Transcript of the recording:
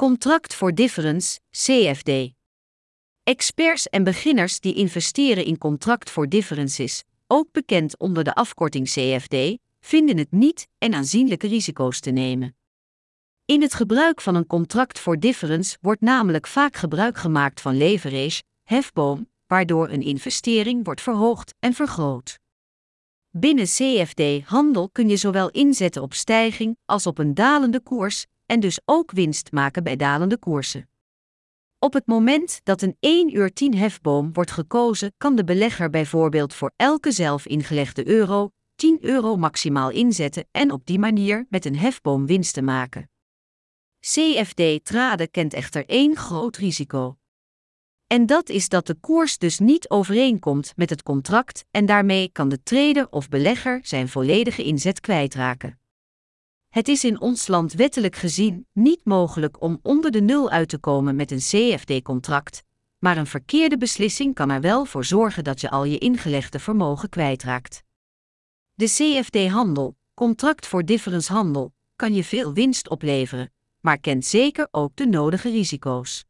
Contract for Difference, CFD. Experts en beginners die investeren in Contract for Differences, ook bekend onder de afkorting CFD, vinden het niet en aanzienlijke risico's te nemen. In het gebruik van een contract for difference wordt namelijk vaak gebruik gemaakt van leverage, hefboom, waardoor een investering wordt verhoogd en vergroot. Binnen CFD-handel kun je zowel inzetten op stijging als op een dalende koers en dus ook winst maken bij dalende koersen. Op het moment dat een 1 uur 10 hefboom wordt gekozen, kan de belegger bijvoorbeeld voor elke zelf ingelegde euro 10 euro maximaal inzetten en op die manier met een hefboom winsten maken. CFD-traden kent echter één groot risico. En dat is dat de koers dus niet overeenkomt met het contract en daarmee kan de trader of belegger zijn volledige inzet kwijtraken. Het is in ons land wettelijk gezien niet mogelijk om onder de nul uit te komen met een CFD-contract, maar een verkeerde beslissing kan er wel voor zorgen dat je al je ingelegde vermogen kwijtraakt. De CFD-handel, contract voor difference handel, kan je veel winst opleveren, maar kent zeker ook de nodige risico's.